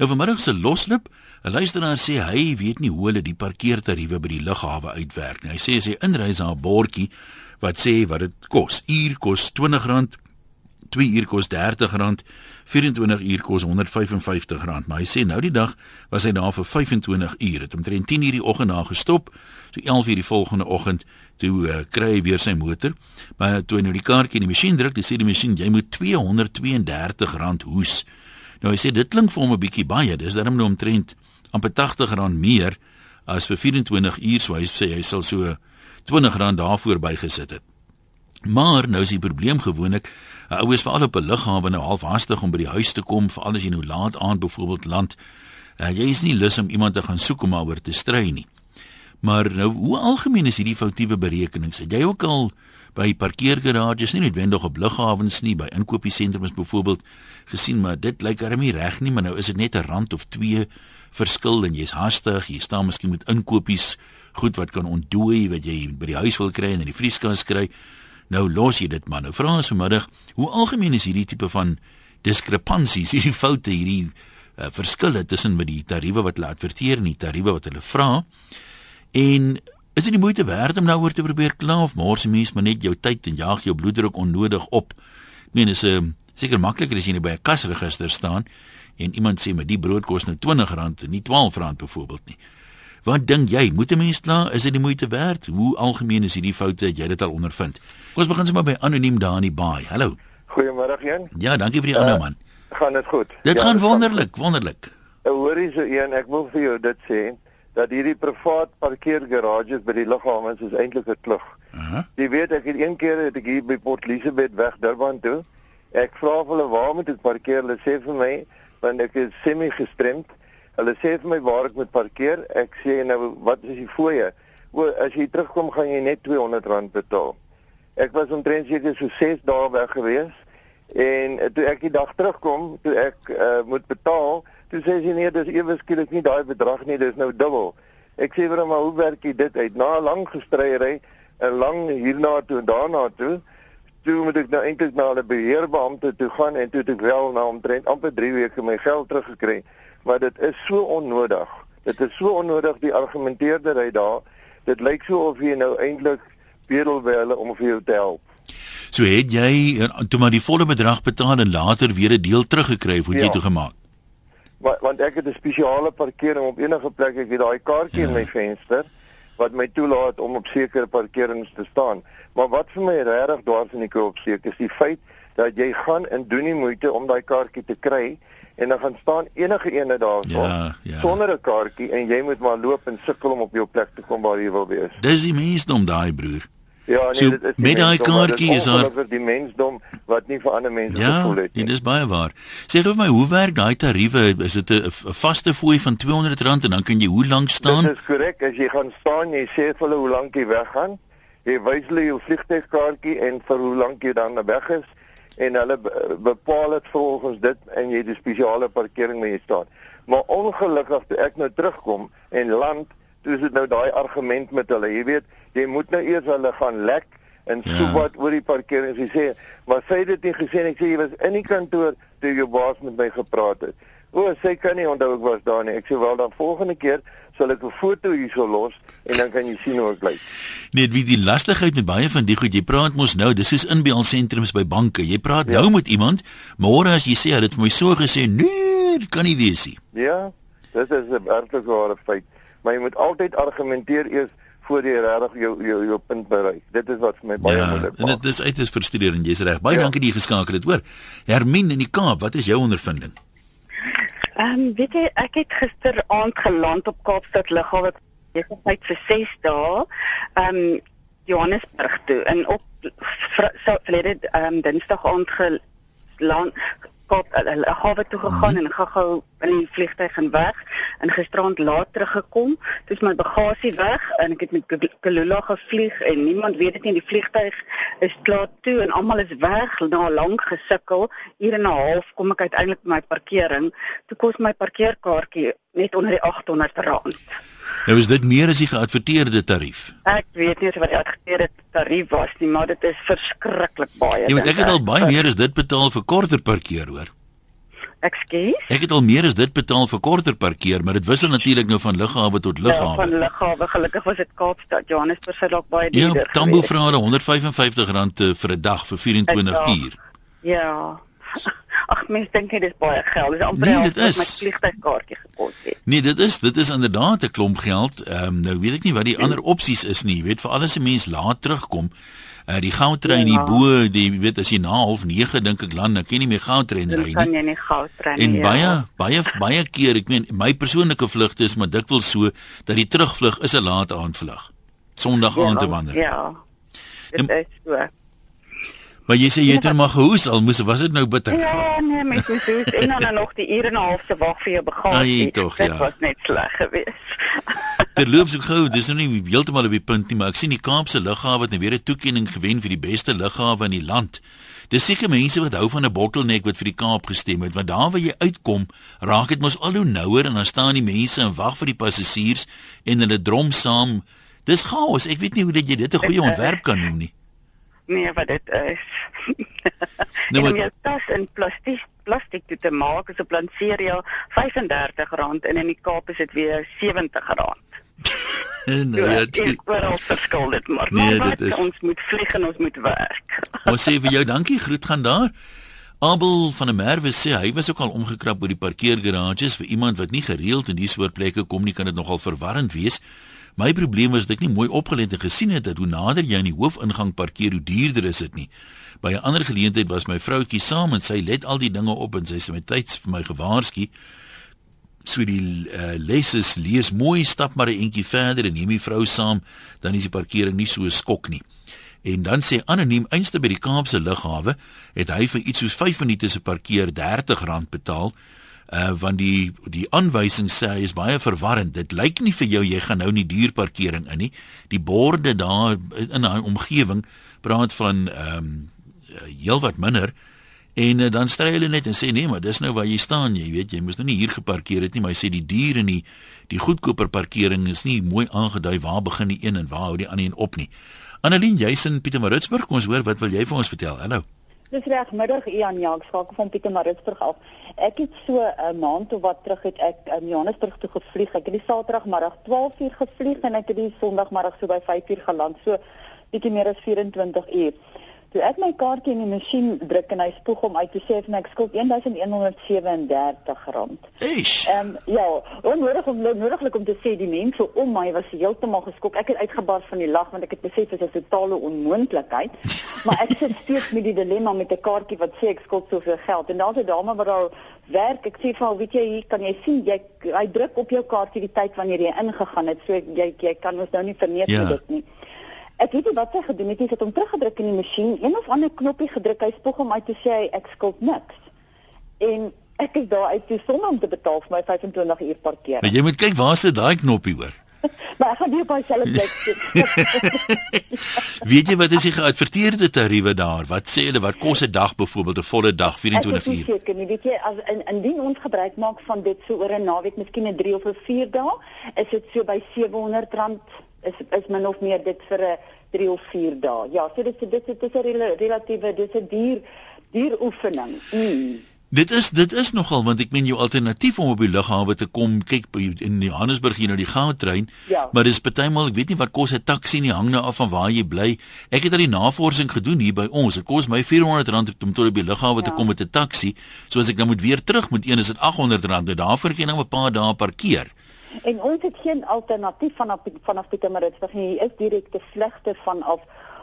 Nou vanmiddag se loslip, 'n luisteraar sê hy weet nie hoe hulle die parkeertariewe by die lughawe uitwerk nie. Hy sê as jy inreis na 'n bordjie wat sê wat dit kos, uur kos R20, 2 uur kos R30, 24 uur kos R155, maar hy sê nou die dag was hy daar vir 25 uur. Het omtrent 10 uur die oggend na gestop, so 11 uur die volgende oggend toe uh, kry hy weer sy motor. Maar toe hy nou die kaartjie in die masjien druk, dis sê die masjien jy moet R232 hoes. Nou hy sê dit klink vir hom 'n bietjie baie. Dis daarom nou omtrent amper R80 meer as vir 24 uur, so hy sê hy sal so R20 daarvoor bygesit het. Maar nou is die probleem gewoonlik, ouers veral op 'n lughawe nou half haastig om by die huis te kom, veral as jy nou laat aand byvoorbeeld land. Uh, jy is nie lus om iemand te gaan soek om oor te stry nie. Maar nou, hoe algemeen is hierdie foutiewe berekenings? Het jy ook al by parkeergarages, nie noodwendig op lughawens nie, by inkopiesentrums byvoorbeeld gesien, maar dit lyk darem nie reg nie, maar nou is dit net 'n rand of 2 verskil en jy's haastig, jy staan miskien met inkopies, goed wat kan ontdooi wat jy by die huis wil kry en in die vrieskas kry. Nou los jy dit man. Nou vra ons vanmiddag, hoe algemeen is hierdie tipe van diskrepansies, hierdie foute, hierdie uh, verskille tussen met die tariewe wat hulle adverteer en die tariewe wat hulle vra? En Is dit nie moeite werd om nou oor te probeer kla of mors mens maar net jou tyd en jaag jou bloeddruk onnodig op? Ek meen is 'n uh, seker makliker as jy net by 'n kasregister staan en iemand sê maar die brood kos nou R20 en nie R12 byvoorbeeld nie. Wat dink jy? Moet 'n mens kla? Is dit die moeite werd? Hoe algemeen is hierdie foute? Het jy dit al ondervind? Kom ons begin sommer by anoniem daar in die baai. Hallo. Goeiemôre Jan. Ja, dankie vir die uh, ander man. Gaan dit goed? Dit ja, gaan wonderlik, wonderlik. Hoorie so een, ek wil vir jou dit sê dat hierdie privaat parkeergarages by die lughawens is eintlik 'n klug. Uh -huh. Jy weet ek het een keer het ek hier by Port Elizabeth weg Durban toe. Ek vra hulle waar moet ek parkeer? Hulle sê vir my want ek is semi gestremd. Hulle sê vir my waar ek moet parkeer. Ek sê nou wat is die fooie? O, as jy terugkom gaan jy net R200 betaal. Ek was omtrent seker so 6 dae weg gewees en toe ek die dag terugkom, toe ek uh, moet betaal Toe sê sy nee, dis ewe skielik nie daai bedrag nie, dis nou dubbel. Ek sê vir hom, "Hoe werk dit uit?" Na 'n lang gestryery, 'n lang hierna toe en daarna toe, toe moet ek nou eintlik na 'n beheerbeampte toe gaan en toe het ek wel na omtrent amper 3 weke my geld teruggekry. Maar dit is so onnodig. Dit is so onnodig die argumenteerdery daar. Dit lyk so of jy nou eintlik bedel wil hulle om vir jou te help. So het jy toe maar die volle bedrag betaal en later weer 'n deel teruggekry, hoe het ja. jy toe gemaak? Want, want ek het 'n spesiale parkering op enige plek ek het daai kaartjie ja. in my venster wat my toelaat om op sekere parkerings te staan maar wat vir my regtig dwars in die kop steek is die feit dat jy gaan en doen nie moeite om daai kaartjie te kry en dan gaan staan enige ene daarso ja, ja. sonder 'n kaartjie en jy moet maar loop en sukkel om op jou plek te kom waar jy wil wees dis die meeste om daai broer Ja, nee, so, dit is met daai kaartjie is daar vir die mensdom wat nie vir ander mense ja, gevoel het nie. Ja, dit is baie waar. Sê vir my, hoe werk daai tariewe? Is dit 'n vaste fooi van R200 en dan kan jy hoe lank staan? Dit is korrek. As jy gaan staan, jy sê vir hulle hoe lank jy weggaan. Jy wys hulle jou vliegtuigkaartjie en vir hoe lank jy dan weg is en hulle bepaal dit volgens dit en jy die spesiale parkering waar jy staan. Maar ongelukkig toe ek nou terugkom en land, toe is dit nou daai argument met hulle. Jy weet, jy moet nou eers hulle gaan lek en ja. so wat oor die parkering sy sê maar sy het dit nie gesê ek sê jy was in die kantoor toe jou baas met my gepraat het. O sy kan nie onthou ek was daar nie. Ek sê wel dan volgende keer sal ek 'n foto hierso los en dan kan jy sien hoe ek lyk. Net wie die lastigheid met baie van die goed jy praat mos nou dis is in beelsentrums by banke. Jy praat ja. nou met iemand môre as jy sê dit vir my so gesê nee dit kan nie wees nie. Ja dit is 'n ernstige ware feit. Maar jy moet altyd argumenteer eers voor jy regtig jou jou jou punt bereik. Dit is wat vir my baie ja, moeilik maak. Ja, dit is uit is frustrerend, jy's reg. Baie ja. dankie dat jy geskakel het, hoor. Hermine in die Kaap, wat is jou ondervinding? Ehm, um, weet jy, ek het gisteraand geland op Kaapstad Lughawe. Net vir 6 dae ehm um, Johannesburg toe en op verlede ehm um, Dinsdag aand geland Kaap hulle uh, hawe toe gegaan mm -hmm. en gou-gou in die vliegtuig en weg en gisterand laat teruggekom. Toe is my bagasie weg en ek het met Kulula gevlieg en niemand weet dit nie die vliegtuig is klaar toe en almal is weg na lank gesukkel. Ure en 'n half kom ek uiteindelik by my parkering. Toe kos my parkeerkaartjie net onder die R800. Nou is dit meer as die geadverteerde tarief. Ek weet nie wat die geadverteerde tarief was nie, maar dit is verskriklik baie. Jy weet ek het al baie meer as dit betaal vir korter parkeer hoor. Ekskuus. Ek het al meer as dit betaal vir korter parkeer, maar dit wissel natuurlik nou van lughawe tot lughawe. Ja, van lughawe. Gelukkig was dit Kaapstad. Johannesburg sou dalk baie Ja, duurder. Tambo gewees. vra hulle R155 uh, vir 'n dag vir 24 Ek uur. Ja. Ag, mens dink dit is baie geld. Dis amper Nee, dit is. my vliegtuigkaartjie gekos het. Nee, dit is dit is inderdaad 'n klomp geld. Ehm um, nou weet ek nie wat die ander opsies is nie. Jy weet vir alles 'n mens laat terugkom. Uh die goudtrein Ja. hier bo, die jy weet as jy na 09:30 dink ek land, dan kan jy nie meer goudtrein Dan ry kan nie. jy nie gou trein En nie. baie ja. baie baie keer, ek meen my persoonlike vlugte is maar dikwels so dat die terugvlug is 'n laat aandvlug. Sondag aand te wanneer. Ja. Dit is so. Maar jy sê jy het er maar gehoes al moes was dit nou bitter. Ja, nee, mens moet soos en dan nog die ure en 'n half se wag vir jou bagasie. Ai, tog, Dit ja. was net sleg geweest. Terloops ek gou, dis nou nie heeltemal op die punt nie, maar ek sien die Kaapse lughawe het nou weer 'n toekenning gewen vir die beste lughawe in die land. Dis seker mense wat hou van 'n bottelnek wat vir die Kaap gestem het, want daar waar jy uitkom, raak dit mos al hoe nouer en dan staan die mense en wag vir die passasiers en hulle drom saam. Dis chaos. Ek weet nie hoe dat jy dit 'n goeie ontwerp kan noem nie. Nee, wat dit is. Nou, om maar- jou tas in plastiek plastiek toe te maak is op Lanceria R35 en in die Kaap is dit weer R70. En Ja, ja, dit oral verskil dit maar. Nee, maar dit wat, is- ons moet vlieg en ons moet werk. Ons sê vir jou dankie, groet gaan daar. Abel van der Merwe sê hy was ook al omgekrap oor die parkeergarages vir iemand wat nie gereeld in die soort plekke kom nie, kan dit nogal verwarrend wees. My probleem was dat ek nie mooi opgelet en gesien het dat hoe nader jy aan die hoofingang parkeer, hoe duurder is dit nie. By 'n ander geleentheid was my vroutjie saam en sy let al die dinge op en sy sê met tyds vir my gewaarsku. So die uh, leses lees mooi, stap maar 'n entjie verder en neem die vrou saam, dan is die parkering nie so skok nie. En dan sê anoniem einste by die Kaapse lughawe het hy vir iets soos 5 minute se parkeer R30 betaal. Uh want die die aanwysing sê is baie verwarrend. Dit lyk nie vir jou jy gaan nou nie duur parkering in nie. Die borde daar in daai omgewing praat van ehm um, heelwat minder. En uh, dan stry hulle net en sê nee, maar dis nou waar jy staan, jy weet, jy moes nou nie hier geparkeer het nie, maar hy sê die duur en die die goedkoper parkering is nie mooi aangedui waar begin die een en waar hou die ander een op nie. Annelien, jy's in Pietermaritzburg, kom ons hoor wat wil jy vir ons vertel? Hallo. Dis reg middag Ian ja, ek skakel van Pietermaritzburg af. Ek het so 'n maand of wat terug het ek in Johannesburg toe gevlieg. Ek het die Saterdagmiddag 12uur gevlieg en ek het die Sondagmiddag so by 5uur geland. So bietjie meer as 24 uur. Toe ek my kaartjie in die masjien druk en hy spoeg hom uit te sê vir my ek skuld R1137. Eish. Ehm um, ja, onnodig om nodiglik om te sê die mense om my was heeltemal geskok. Ek het uitgebar van die lag want ek het besef dit is 'n totale onmoontlikheid. maar ek sit steeds met die dilemma met 'n kaartjie wat sê ek skuld soveel geld. En daar's 'n dame wat daar werk. Ek sê vir haar, weet jy, hier kan jy sien jy hy druk op jou kaartjie die tyd wanneer jy ingegaan het. So jy jy kan ons nou nie verneem Ja. ja. dit nie. Ek weet nie wat sy gedoen het nie. Sy het hom teruggedruk in die masjien, een of ander knoppie gedruk. Hy spoeg hom uit te sê ek skuld niks. En ek is daar uit toe sonder om te betaal vir my 25 uur parkeer. Maar jy moet kyk waar sit daai knoppie hoor. Maar ek gaan nie op dieselfde plek sit. Weet jy wat is die geadverteerde tariewe daar? Wat sê hulle wat kos 'n dag byvoorbeeld 'n volle dag 24 Ek is nie uur? seker nie, weet jy, as in, indien ons gebruik maak van dit so oor 'n naweek, miskien 'n 3 of 'n 4 dae, is dit so by R700 is is min of meer dit vir 'n 3 of 4 dae. Ja, so dit dit dit is 'n rela- relatiewe dis 'n duur duur oefening. Mm. Dit is dit is nogal want ek meen jou alternatief om op die lughawe te kom, kyk in Johannesburg hier nou die goudtrein, Ja. maar dis partymal ek weet nie wat kos 'n taxi nie, hang nou af van waar jy bly. Ek het al die navorsing gedoen hier by ons. Dit kos my R400 om tot op die lughawe te Ja. kom met 'n taxi. So as ek nou moet weer terug moet een is dit R800. Nou daarvoor kan jy nou 'n paar dae parkeer. En ons het geen alternatief vanaf vanaf Pietermaritzburg nie. Hier is direkte vlugte vanaf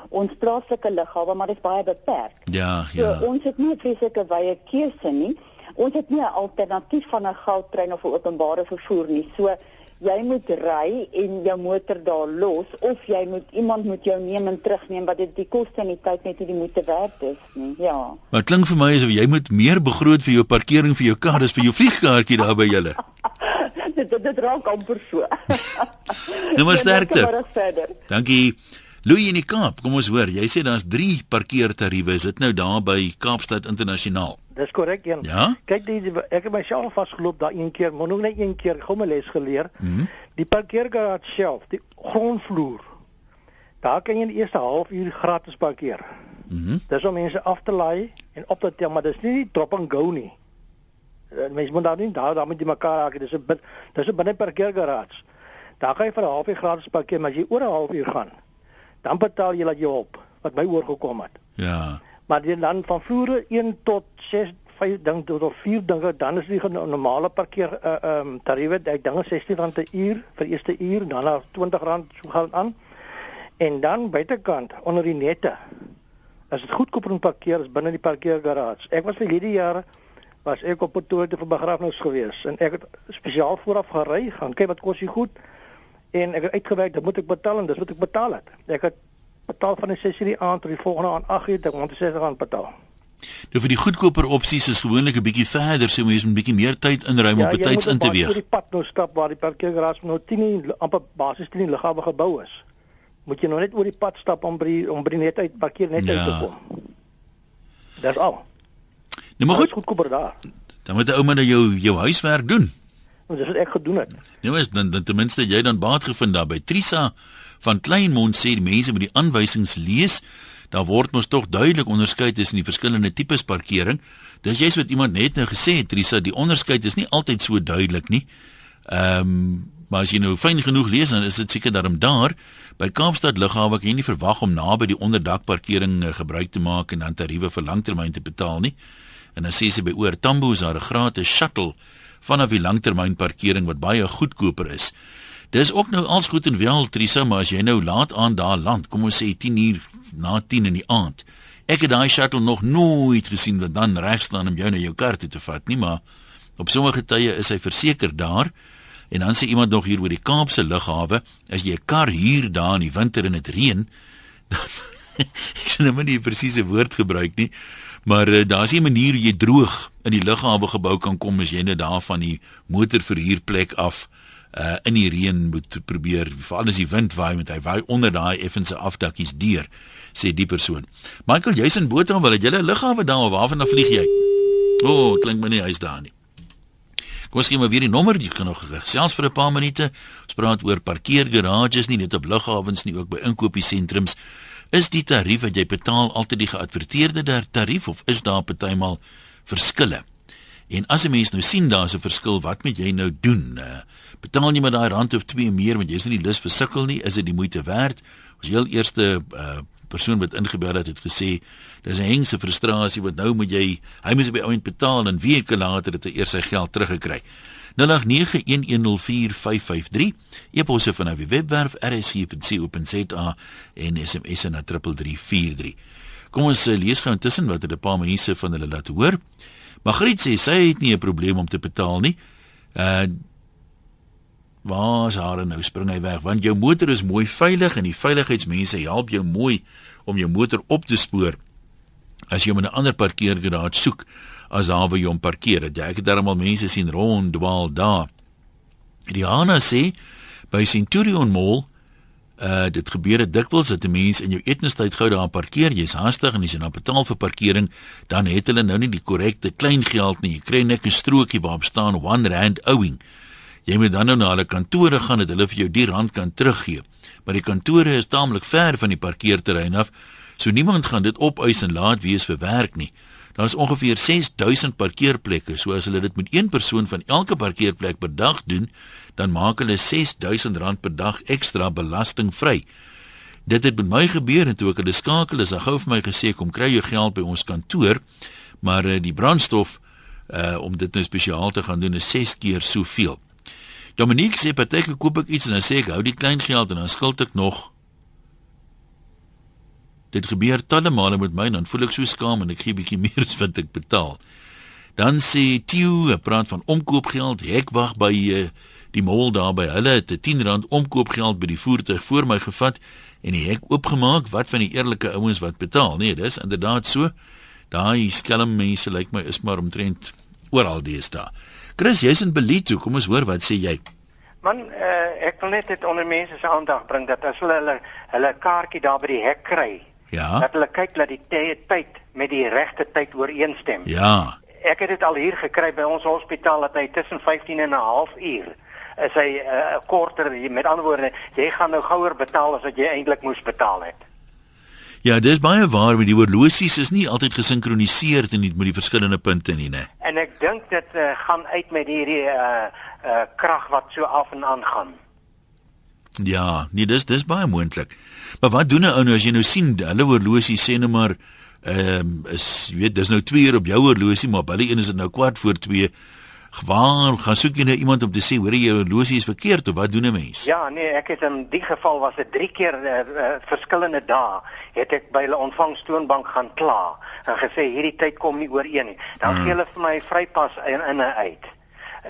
ons plaaslike lughawe, maar dit is baie beperk. Ja, So ja. ons het nie 'n vreeslike wye keuse nie. Ons het nie 'n alternatief van 'n goudtrein of 'n openbare vervoer nie. So jy moet ry en jou motor daar los of jy moet iemand moet jou neem en terugneem wat dit die koste en die tyd net nie die moeite werd is nie. Ja. Maar klink vir my asof jy moet meer begroot vir jou parkering vir jou kar as vir jou vliegkaartjie daar by julle. dit dit, dit raak amper so. Nou maar Ja, sterkte. net maar verder. Dankie. Louis in die Kaap, kom ons hoor. Jy sê daar's 3 parkeertariewe. Is dit nou daar by Kaapstad Internasionaal? Dis korrek een. Ja? Kyk die, die ek het myself vasgeloop daai een keer, maar nog net een keer gou my les geleer. Mm Die parkeergarage self, die grondvloer. Daar kan jy in die eerste halfuur gratis parkeer. Mhm. Mm Dis om mense af te laai en op te tel, maar dis nie die drop and go nie. Uh, Mense moet daar nie daar daar met mekaar raak. Dis 'n dis 'n binne parkeergarage. Daar gaan jy vir 'n halfuur gratis parkeer, maar as jy oor 'n halfuur gaan, dan betaal jy laat jy op wat my oorgekom het. Ja. Maar die dan van vloere 1 tot 6 5 ding tot of 4 dinge dan is die normale parkeer uh, um tariewe ek dink R16 'n uur vir eerste uur dan na R20 so gaan aan en dan buitekant onder die nette as dit goedkoop om parkeer is binne die parkeergarage ek was vir hierdie jaar was ek op Pretoria vir begrafnis gewees en ek het spesiaal vooraf gery gaan kyk wat kos hy goed en ek het uitgewerk dat moet ek betaal en dis wat ek betaal het ek het betaal van die 6 uur die aand tot die volgende aand 8 uur ek moet 60 rand betaal Nou vir die goedkoper opsies is gewoonlik 'n bietjie verder, so mense moet 'n bietjie meer tyd inruim ja, om betyds in te weeg. Ja, jy moet die pad nou stap waar die parkeergarage nou 10 amper basies 10 lughawe gebou is. Moet jy nou net oor die pad stap om by om by net uit parkeer net ja. uit te ja. kom. Dis al. Nou maar goed, goedkoper daar. Dan moet jy ou man jou jou huiswerk doen. Want dis wat ek gedoen het. Nee, maar dan, dan ten minste jy dan baat gevind daar by Trisa van Kleinmond sê die mense moet die aanwysings lees daar word mos tog duidelik onderskei tussen die verskillende tipes parkering. Dis jy's wat iemand net nou gesê het, Trisa, die onderskeid is nie altyd so duidelik nie. Ehm, um, maar as jy nou fyn genoeg lees dan is dit seker daarom daar by Kaapstad Lughawe kan jy nie verwag om naby die onderdak parkering uh, gebruik te maak en dan tariewe vir langtermyn te betaal nie. En dan sê sy by oor Tambo is daar 'n gratis shuttle vanaf die langtermyn parkering wat baie goedkoper is. Dis ook nou als goed en wel Trisa, maar as jy nou laat aan daar land, kom ons sê 10 uur na 10 in die aand. Ek het daai shuttle nog nooit gesien wat dan reg staan om jou na jou kar toe te vat nie, maar op sommige tye is hy verseker daar. En dan sê iemand nog hier oor die Kaapse lughawe, as jy 'n kar huur daar in die winter en dit reën, dan ek sien nou nie presiese woord gebruik nie, maar uh, daar's 'n manier jy droog in die lughawe gebou kan kom as jy net daar van die motorverhuurplek af uh in die reën moet probeer veral as die wind waai met hy waai onder daai effense afdakkies deur sê die persoon. Michael, jy's in Botha, wil jy 'n lughawe daar of waarvan af vlieg jy? O, oh, klink my nie hy's daar nie. Kom ons gee maar weer die nommer, jy kan nog gesels vir 'n paar minute. Ons praat oor parkeergarages nie net op lughawens nie, ook by inkopiesentrums. Is die tarief wat jy betaal altyd die geadverteerde tarief of is daar partymal verskille? En as 'n mens nou sien daar's 'n verskil, wat moet jy nou doen? Betaal jy maar daai rand of 2 meer want jy's nie lus vir sukkel nie, is dit die moeite werd? Ons heel eerste uh, persoon wat ingebel het het gesê dis 'n hengse frustrasie wat nou moet jy hy moet by ouend betaal en weke later het hy eers sy geld teruggekry. 0891104553 e-posse van die webwerf rsg.co.za en SMS na 3343. Kom ons uh, lees gou intussen wat het 'n paar mense van hulle laat hoor. Magriet sê sy het nie 'n probleem om te betaal nie. Uh waar is haar nou spring hy weg want jou motor is mooi veilig en die veiligheidsmense help jou mooi om jou motor op te spoor as jy 'n ander parkeergarage soek as waar jy hom parkeer het jy het darmal mense sien rond dwaal daar Rihanna sê by Centurion Mall uh dit gebeur dit dikwels dat 'n mens in jou etenstyd gou daar parkeer jy's haastig en jy nou betaal vir parkering dan het hulle nou nie die korrekte klein geld nie jy kry net 'n strokie waarop staan 1 rand owing Jy moet dan nou na hulle kantore gaan dat hulle vir jou die rand kan teruggee. Maar die kantore is taamlik ver van die parkeerterrein af, so niemand gaan dit opeis en laat wees vir werk nie. Daar is ongeveer 6000 parkeerplekke, so as hulle dit met een persoon van elke parkeerplek per dag doen, dan maak hulle 6000 rand per dag ekstra belastingvry. Dit het met my gebeur en toe ek hulle skakel, is hy gou vir my gesê kom kry jou geld by ons kantoor, maar uh, die brandstof uh om dit nou spesiaal te gaan doen is 6 keer soveel. Dominique sê partyke koop ek iets en dan sê ek hou die klein geld en dan skuld ek nog. Dit gebeur talle male met my en dan voel ek so skaam en ek gee bietjie meer as wat ek betaal. Dan sê Tieu, hy praat van omkoopgeld, ek wag by uh, die mall daar by hulle het 'n 10 rand omkoopgeld by die voertuig voor my gevat en die hek oopgemaak. Wat van die eerlike ouens wat betaal? Nee, dis inderdaad so. Daai skelm mense lyk like my is maar omtrent oral deesdae. Chris, jy's in Belito, kom ons hoor wat sê jy. Man, uh, ek wil net dit onder mense se aandag bring dat as hulle hulle hulle kaartjie daar by die hek kry, ja. dat hulle kyk dat die tyd met die regte tyd ooreenstem. Ja. Ek het dit al hier gekry by ons hospitaal dat hy tussen 15 en 'n half uur is hy 'n uh, korter met ander woorde jy gaan nou gouer betaal as wat jy eintlik moes betaal het. Ja, dis baie waar, maar die horlosies is nie altyd gesinkroniseer met die, die verskillende punte nie, né? En ek dink dit uh, gaan uit met hierdie uh uh krag wat so af en aan gaan. Ja, nee, dis dis baie moontlik. Maar wat doen 'n ou nou as jy nou sien hulle horlosie sê net maar ehm um, is jy weet dis nou 2 uur op jou horlosie, maar by die een is dit nou kwart voor 2. Waar gaan soek jy nou iemand om te sê hoor jy jou horlosie is verkeerd of wat doen 'n mens? Ja, nee, ek het in die geval was dit 3 keer uh, uh, verskillende dae het ek by hulle ontvangstoonbank gaan kla en gesê hierdie tyd kom nie ooreen nie. Dan hmm. gee hulle vir my vrypas in in uit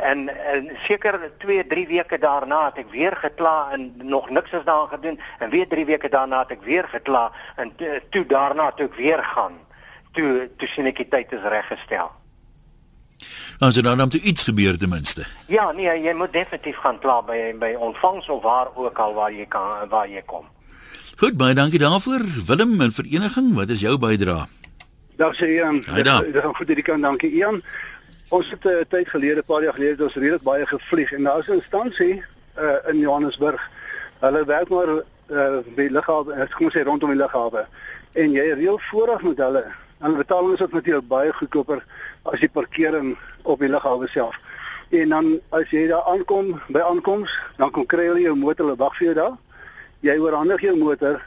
en, en seker 2 3 weke daarna het ek weer gekla en nog niks is daaraan gedoen en weer 3 weke daarna het ek weer gekla en toe daarna toe ek weer gaan toe toe sien ek die tyd is reggestel Nou so dan moet iets gebeur ten minste. Ja, nee, jy moet definitief gaan kla by by ontvangs of waar ook al waar jy kan waar jy kom. Goed, baie dankie daarvoor. Willem in vereniging, wat is jou bydrae? Dag sê Ian. Daar. Dag goed hierdie kant, dankie Ian. Ons het 'n uh, tyd gelede, 'n paar jaar gelede, ons redelik baie gevlieg en daar is 'n instansie uh, in Johannesburg. Hulle werk maar uh, by lughawe, ek kom sê rondom die lughawe. En jy reël vooraf met hulle. En betaling is ook natuurlik baie goedkoper as die parkering op die lughawe self. En dan as jy daar aankom by aankoms, dan kom kry jy jou motor, hulle wag vir jou daar. Jy oorhandig jou motor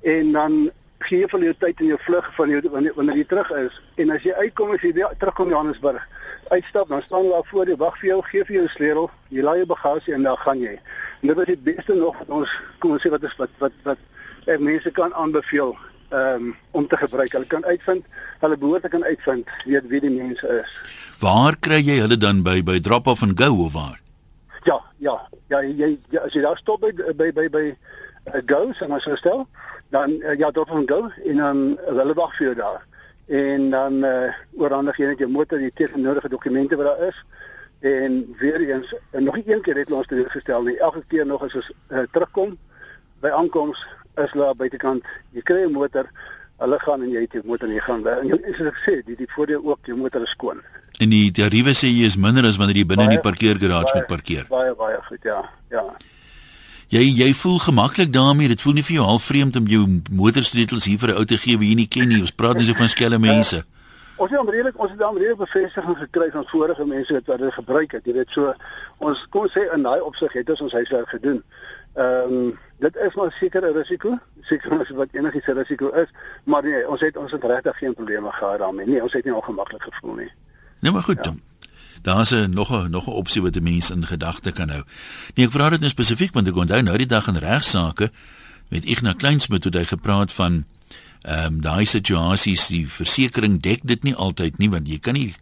en dan gee vir jou tyd in jou vlug van jou wanneer wanneer jy terug is. En as jy uitkom as jy weer terugkom Johannesburg uitstap dan staan daar voor jou wag vir jou gee vir jou sleutel jy laai jou bagasie en dan gaan jy. En dit is die beste nog wat ons kom ons sê wat is wat wat wat ek mense kan aanbeveel um, om te gebruik. Hulle kan uitvind hulle behoort te kan uitvind weet wie die mense is. Waar kry jy hulle dan by by drop off and go of waar? Ja ja ja jy ja, as jy daar stop by by by, by go sê maar so stel. Dan uh, ja tot van go en dan hulle wag vir jou daar. En dan uh, oorhandig jy net jou motor die teenoorige dokumente wat daar is. En weer eens en nog een keer het ons dit gestel nie. Elke keer nog as ons uh, terugkom by aankoms is hulle buitekant. Jy kry 'n motor hulle gaan en jy het jou motor en jy gaan en jy is gesê die die voordeel ook jou motor is skoon. En die tariewe sê jy is minder as wanneer jy binne in die parkeergarage moet parkeer. baie baie goed ja. Ja Jy jy voel gemaklik daarmee. Dit voel nie vir jou half vreemd om jou motorsleutels hier vir 'n ou te gee wie jy nie ken nie. Ons praat nie so van skelm mense. Uh, ons het onredelik ons het onredelik bevestiging gekry van vorige mense wat dit gebruik het. Jy weet so ons kom sê in daai opsig het ons ons huiswerk gedoen. Ehm um, dit is maar seker 'n risiko. Seker is wat enigiets 'n risiko is, maar nee, ons het ons het regtig geen probleme gehad daarmee. Nee, ons het nie ongemaklik gevoel nie. Nee, maar goed ja. Daar's 'n nog 'n nog 'n opsie wat 'n mens in gedagte kan hou. Nee, ek vra dit nou spesifiek want ek onthou nou die dag in regsaake met Ignas Kleinsmit het hy gepraat van ehm um, daai situasies die versekerings dek dit nie altyd nie want jy kan nie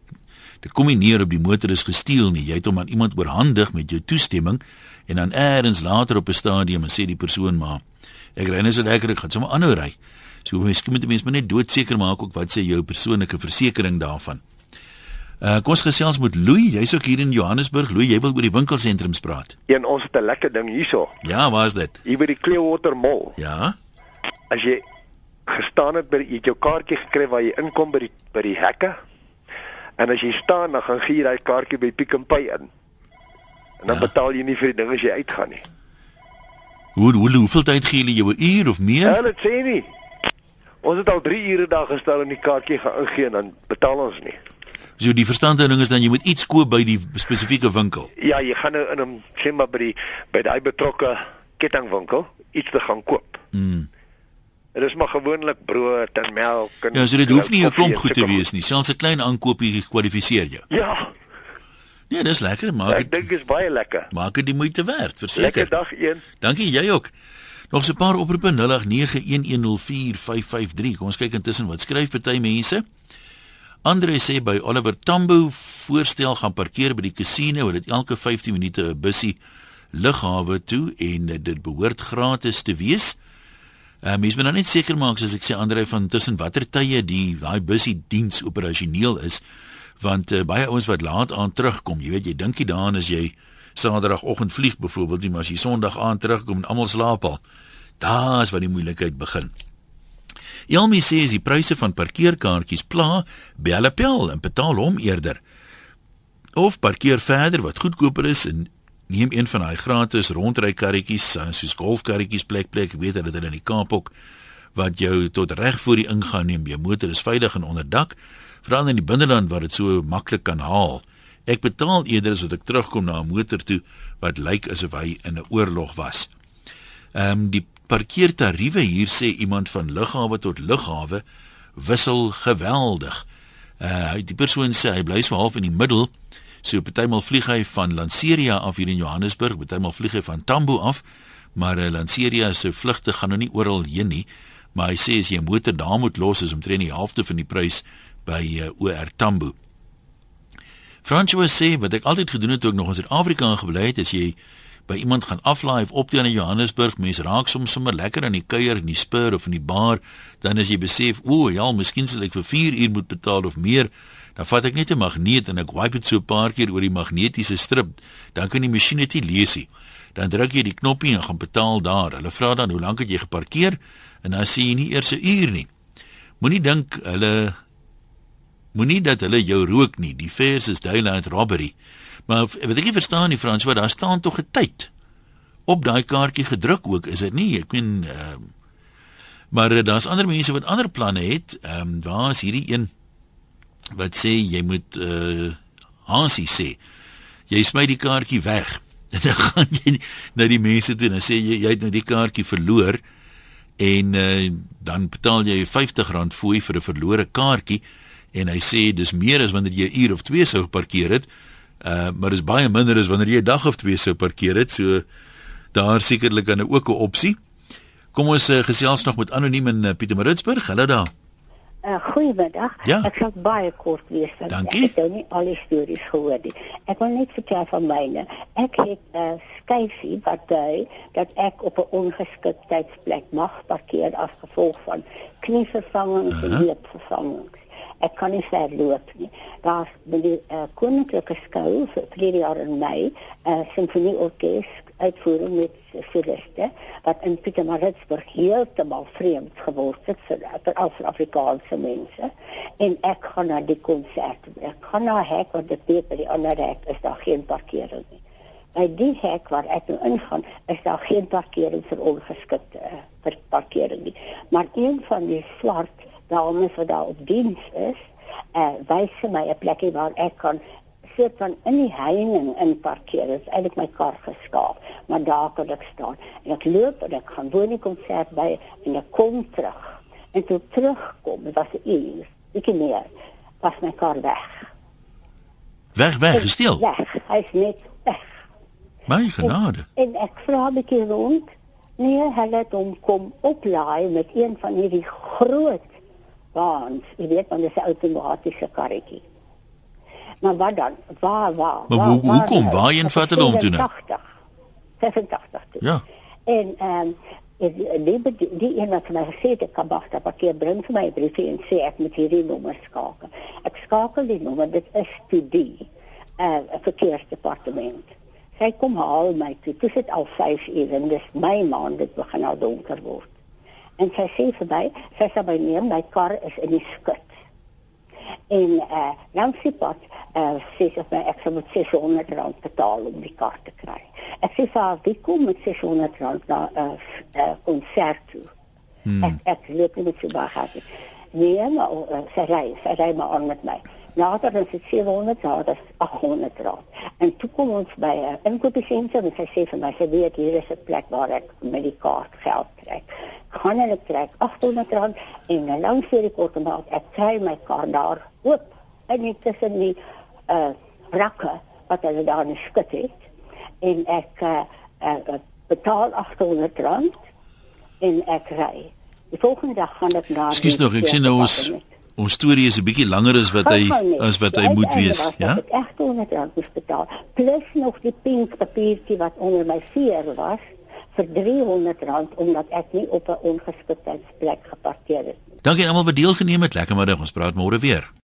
dit kom nie neer op die motor is gesteel nie. Jy het hom aan iemand oorhandig met jou toestemming en dan eers later op 'n stadium en sê die persoon maar ek ry net so lekker ek gaan sommer aanhou ry. So miskien moet jy net doodseker maak ook wat sê jou persoonlike versekerings daarvan. Uh, kom ons gesels met Louis, jy's ook hier in Johannesburg. Louis, jy wil oor die winkelsentrums praat. Een ons het 'n lekker ding hierso. Ja, waar is dit? Hier by die Clearwater Mall. Ja. As jy gestaan het by jy het jou kaartjie gekry waar jy inkom by die by die hekke. En as jy staan, dan gaan gee jy daai kaartjie by Pick n Pay in. En dan ja. betaal jy nie vir die ding as jy uitgaan nie. Hoe hoe hoeveel tyd gee jy jou 'n uur of meer? Ja, dit sê nie. Ons het al 3 ure daar gestaan en die kaartjie gaan ingee en dan betaal ons nie. So die verstande ding is dan jy moet iets koop by die spesifieke winkel. Ja, jy gaan nou in 'n sê maar by die by daai betrokke kettingwinkel iets te gaan koop. Mm. Dit is maar gewoonlik brood en melk en Ja, so dit hoef nie 'n klomp goed te wees nie. Selfs 'n klein aankoopie kwalifiseer jou. Ja. Ja, dis lekker, maar ek dink dit is baie lekker. Maak dit die moeite werd, verseker. Lekker dag 1. Dankie jy ook. Nog so 'n paar oproepe 0891104553. Kom ons kyk intussen wat skryf party mense. Andre sê by Oliver Tambo voorstel gaan parkeer by die casino, hulle het elke 15 minute 'n bussie lughawe toe en dit behoort gratis te wees. Ehm uh, mens moet nou net seker maak as ek sê Andre van tussen watter tye die daai bussie diens operasioneel is want uh, baie ouens wat laat aan terugkom, jy weet jy dink jy daaraan as jy Saterdagoggend vlieg byvoorbeeld, nie maar as jy Sondag aan terugkom en almal slaap al. Daar's waar die moeilikheid begin. Elmi sê as die pryse van parkeerkaartjies pla, bel appel en betaal hom eerder. Of parkeer verder wat goedkoper is en neem een van daai gratis rondrykarretjies soos golfkarretjies plek plek, ek weet hulle het hulle in die Kaap ook wat jou tot reg voor die ingang neem. Jou motor is veilig en onderdak, veral in die binneland waar dit so maklik kan haal. Ek betaal eerder as wat ek terugkom na 'n motor toe wat lyk asof hy in 'n oorlog was. Ehm um, die parkeertariewe hier sê iemand van lughawe tot lughawe wissel geweldig. Uh die persoon sê hy bly so half in die middel. So partymal vlieg hy van Lanseria af hier in Johannesburg, partymal vlieg hy van Tambo af, maar uh, Lanseria se vlugte gaan nou nie oral heen nie. Maar hy sê as jy 'n motor daar moet los is omtrent die helfte van die prys by uh, OR Tambo. François sê wat ek altyd gedoen het toe ek nog in Suid-Afrika gebly het, is jy by iemand gaan aflaai of op teen in Johannesburg, mense raak soms sommer lekker aan die kuier in die spur of in die bar, dan as jy besef, o, ja, miskien sal ek vir 4 uur moet betaal of meer, dan vat ek net 'n magneet en ek wipe dit so 'n paar keer oor die magnetiese strip, dan kan die masjien dit lees. Dan druk jy die knoppie en gaan betaal daar. Hulle vra dan hoe lank het jy geparkeer en dan sê jy nie eers 'n uur nie. Moenie dink hulle moenie dat hulle jou rook nie. Die fares is daylight robbery. Maar wat ek nie verstaan nie Frans, wat daar staan tog 'n tyd op daai kaartjie gedruk ook, is dit nie? Ek meen ehm uh, maar uh, daar's ander mense wat ander planne het. Ehm um, waar is hierdie een wat sê jy moet eh uh, Hansie sê. Jy smy die kaartjie weg. En dan gaan jy na die mense toe en sê jy jy het nou die kaartjie verloor en uh, dan betaal jy R50 fooi vir 'n verlore kaartjie en hy sê dis meer as wanneer jy 'n uur of 2 sou geparkeer het. Uh maar dis baie minder as wanneer jy 'n dag of twee sou parkeer het. So daar sekerlik dan ook 'n opsie. Kom ons uh, gesels nog met anoniem in uh, Pietermaritzburg. Hallo daar. Uh, Goeiemiddag. Ja. Ek sal baie kort wees want Dankie. ek het nou nie al die stories gehoor nie. Ek wil net vertel van myne. Ek het 'n uh, skyfie wat dui dat ek op 'n ongeskiktheidsplek mag parkeer as gevolg van knievervangings uh -huh. en heupvervangings. Ek kan nie ver loop nie. Daar's by die uh, koninklike skou vir hierdie jaar in Mei 'n uh, simfonieorkes uitvoering met soliste wat in Pietermaritzburg heeltemal vreemd geword het vir vir Afrikaanse mense en ek gaan na die konsert. Ek gaan na hek want dit weet by die ander hek is daar geen parkering nie. By die hek waar ek nou ingaan is daar geen parkering vir ongeskikte uh, vir parkering nie. Maar een van die swart dames wat daar op diens is, uh, wys vir my 'n plekkie waar ek kan sit van in die heining in parkeer. Dit is eintlik my kar geskaap, maar daar kan ek staan. En ek loop en ek gaan woon die konsert by en ek kom terug. En toe terugkom, dit was 'n uur, ek meer, was my kar weg. Weg weg gesteel. Weg, hy's net weg. My genade. En, en ek vra 'n bietjie rond. Nee, hulle het hom kom oplaai met een van hierdie groot waans. Jy weet, want dit is 'n outomatiese karretjie. Maar wat dan? Waar waar? Maar waar, hoe waar, hoekom waar, waarheen vat hulle hom toe nou? 85. 85 toe. Ja. En ehm um, die die, die een wat my gesê het ek kan wag dat parkeer bring vir my briefie en sê ek moet hierdie nommer skakel. Ek skakel die nommer, dit is toe die eh uh, verkeersdepartement. Sy kom haal my toe. Dit is al 5 uur en dis my maand dit begin al donker word. En sy sê vir my, sy sê by neem my kar is in die skut. En eh uh, die pad eh uh, sê sy vir my ek sal moet 600 rand betaal om die kar te kry. Ek sê vir haar, "Wie kom met 600 rand na 'n uh, uh, konsert toe?" Hmm. Ek ek loop nie met so baie geld nie. Nee, maar uh, sy ry, sy ry maar aan met my. Later is dit 700, later is 800 rand. En toe kom ons by 'n uh, inkopiesentrum en sy sê vir my, sy weet hier is 'n plek waar ek met die kaart geld trek. Gaan hulle trek 800 rand en uh, langs hierdie korte maand ek kry my kar daar oop en dit tussen die uh rakke wat hulle daar in skut het en ek uh, uh, betaal 800 rand en ek ry. Die volgende dag gaan ek na Ekskuus nog, ek sien nou ons ons storie is 'n bietjie langer as wat hy as wat hy moet wees, ja? Ek 800 rand moes betaal plus nog die pink papiertjie wat onder my veer was vir 300 rand omdat ek nie op 'n ongeskiktheidsplek geparkeer het nie. Dankie almal wat deelgeneem het. Lekker middag. Ons praat môre weer.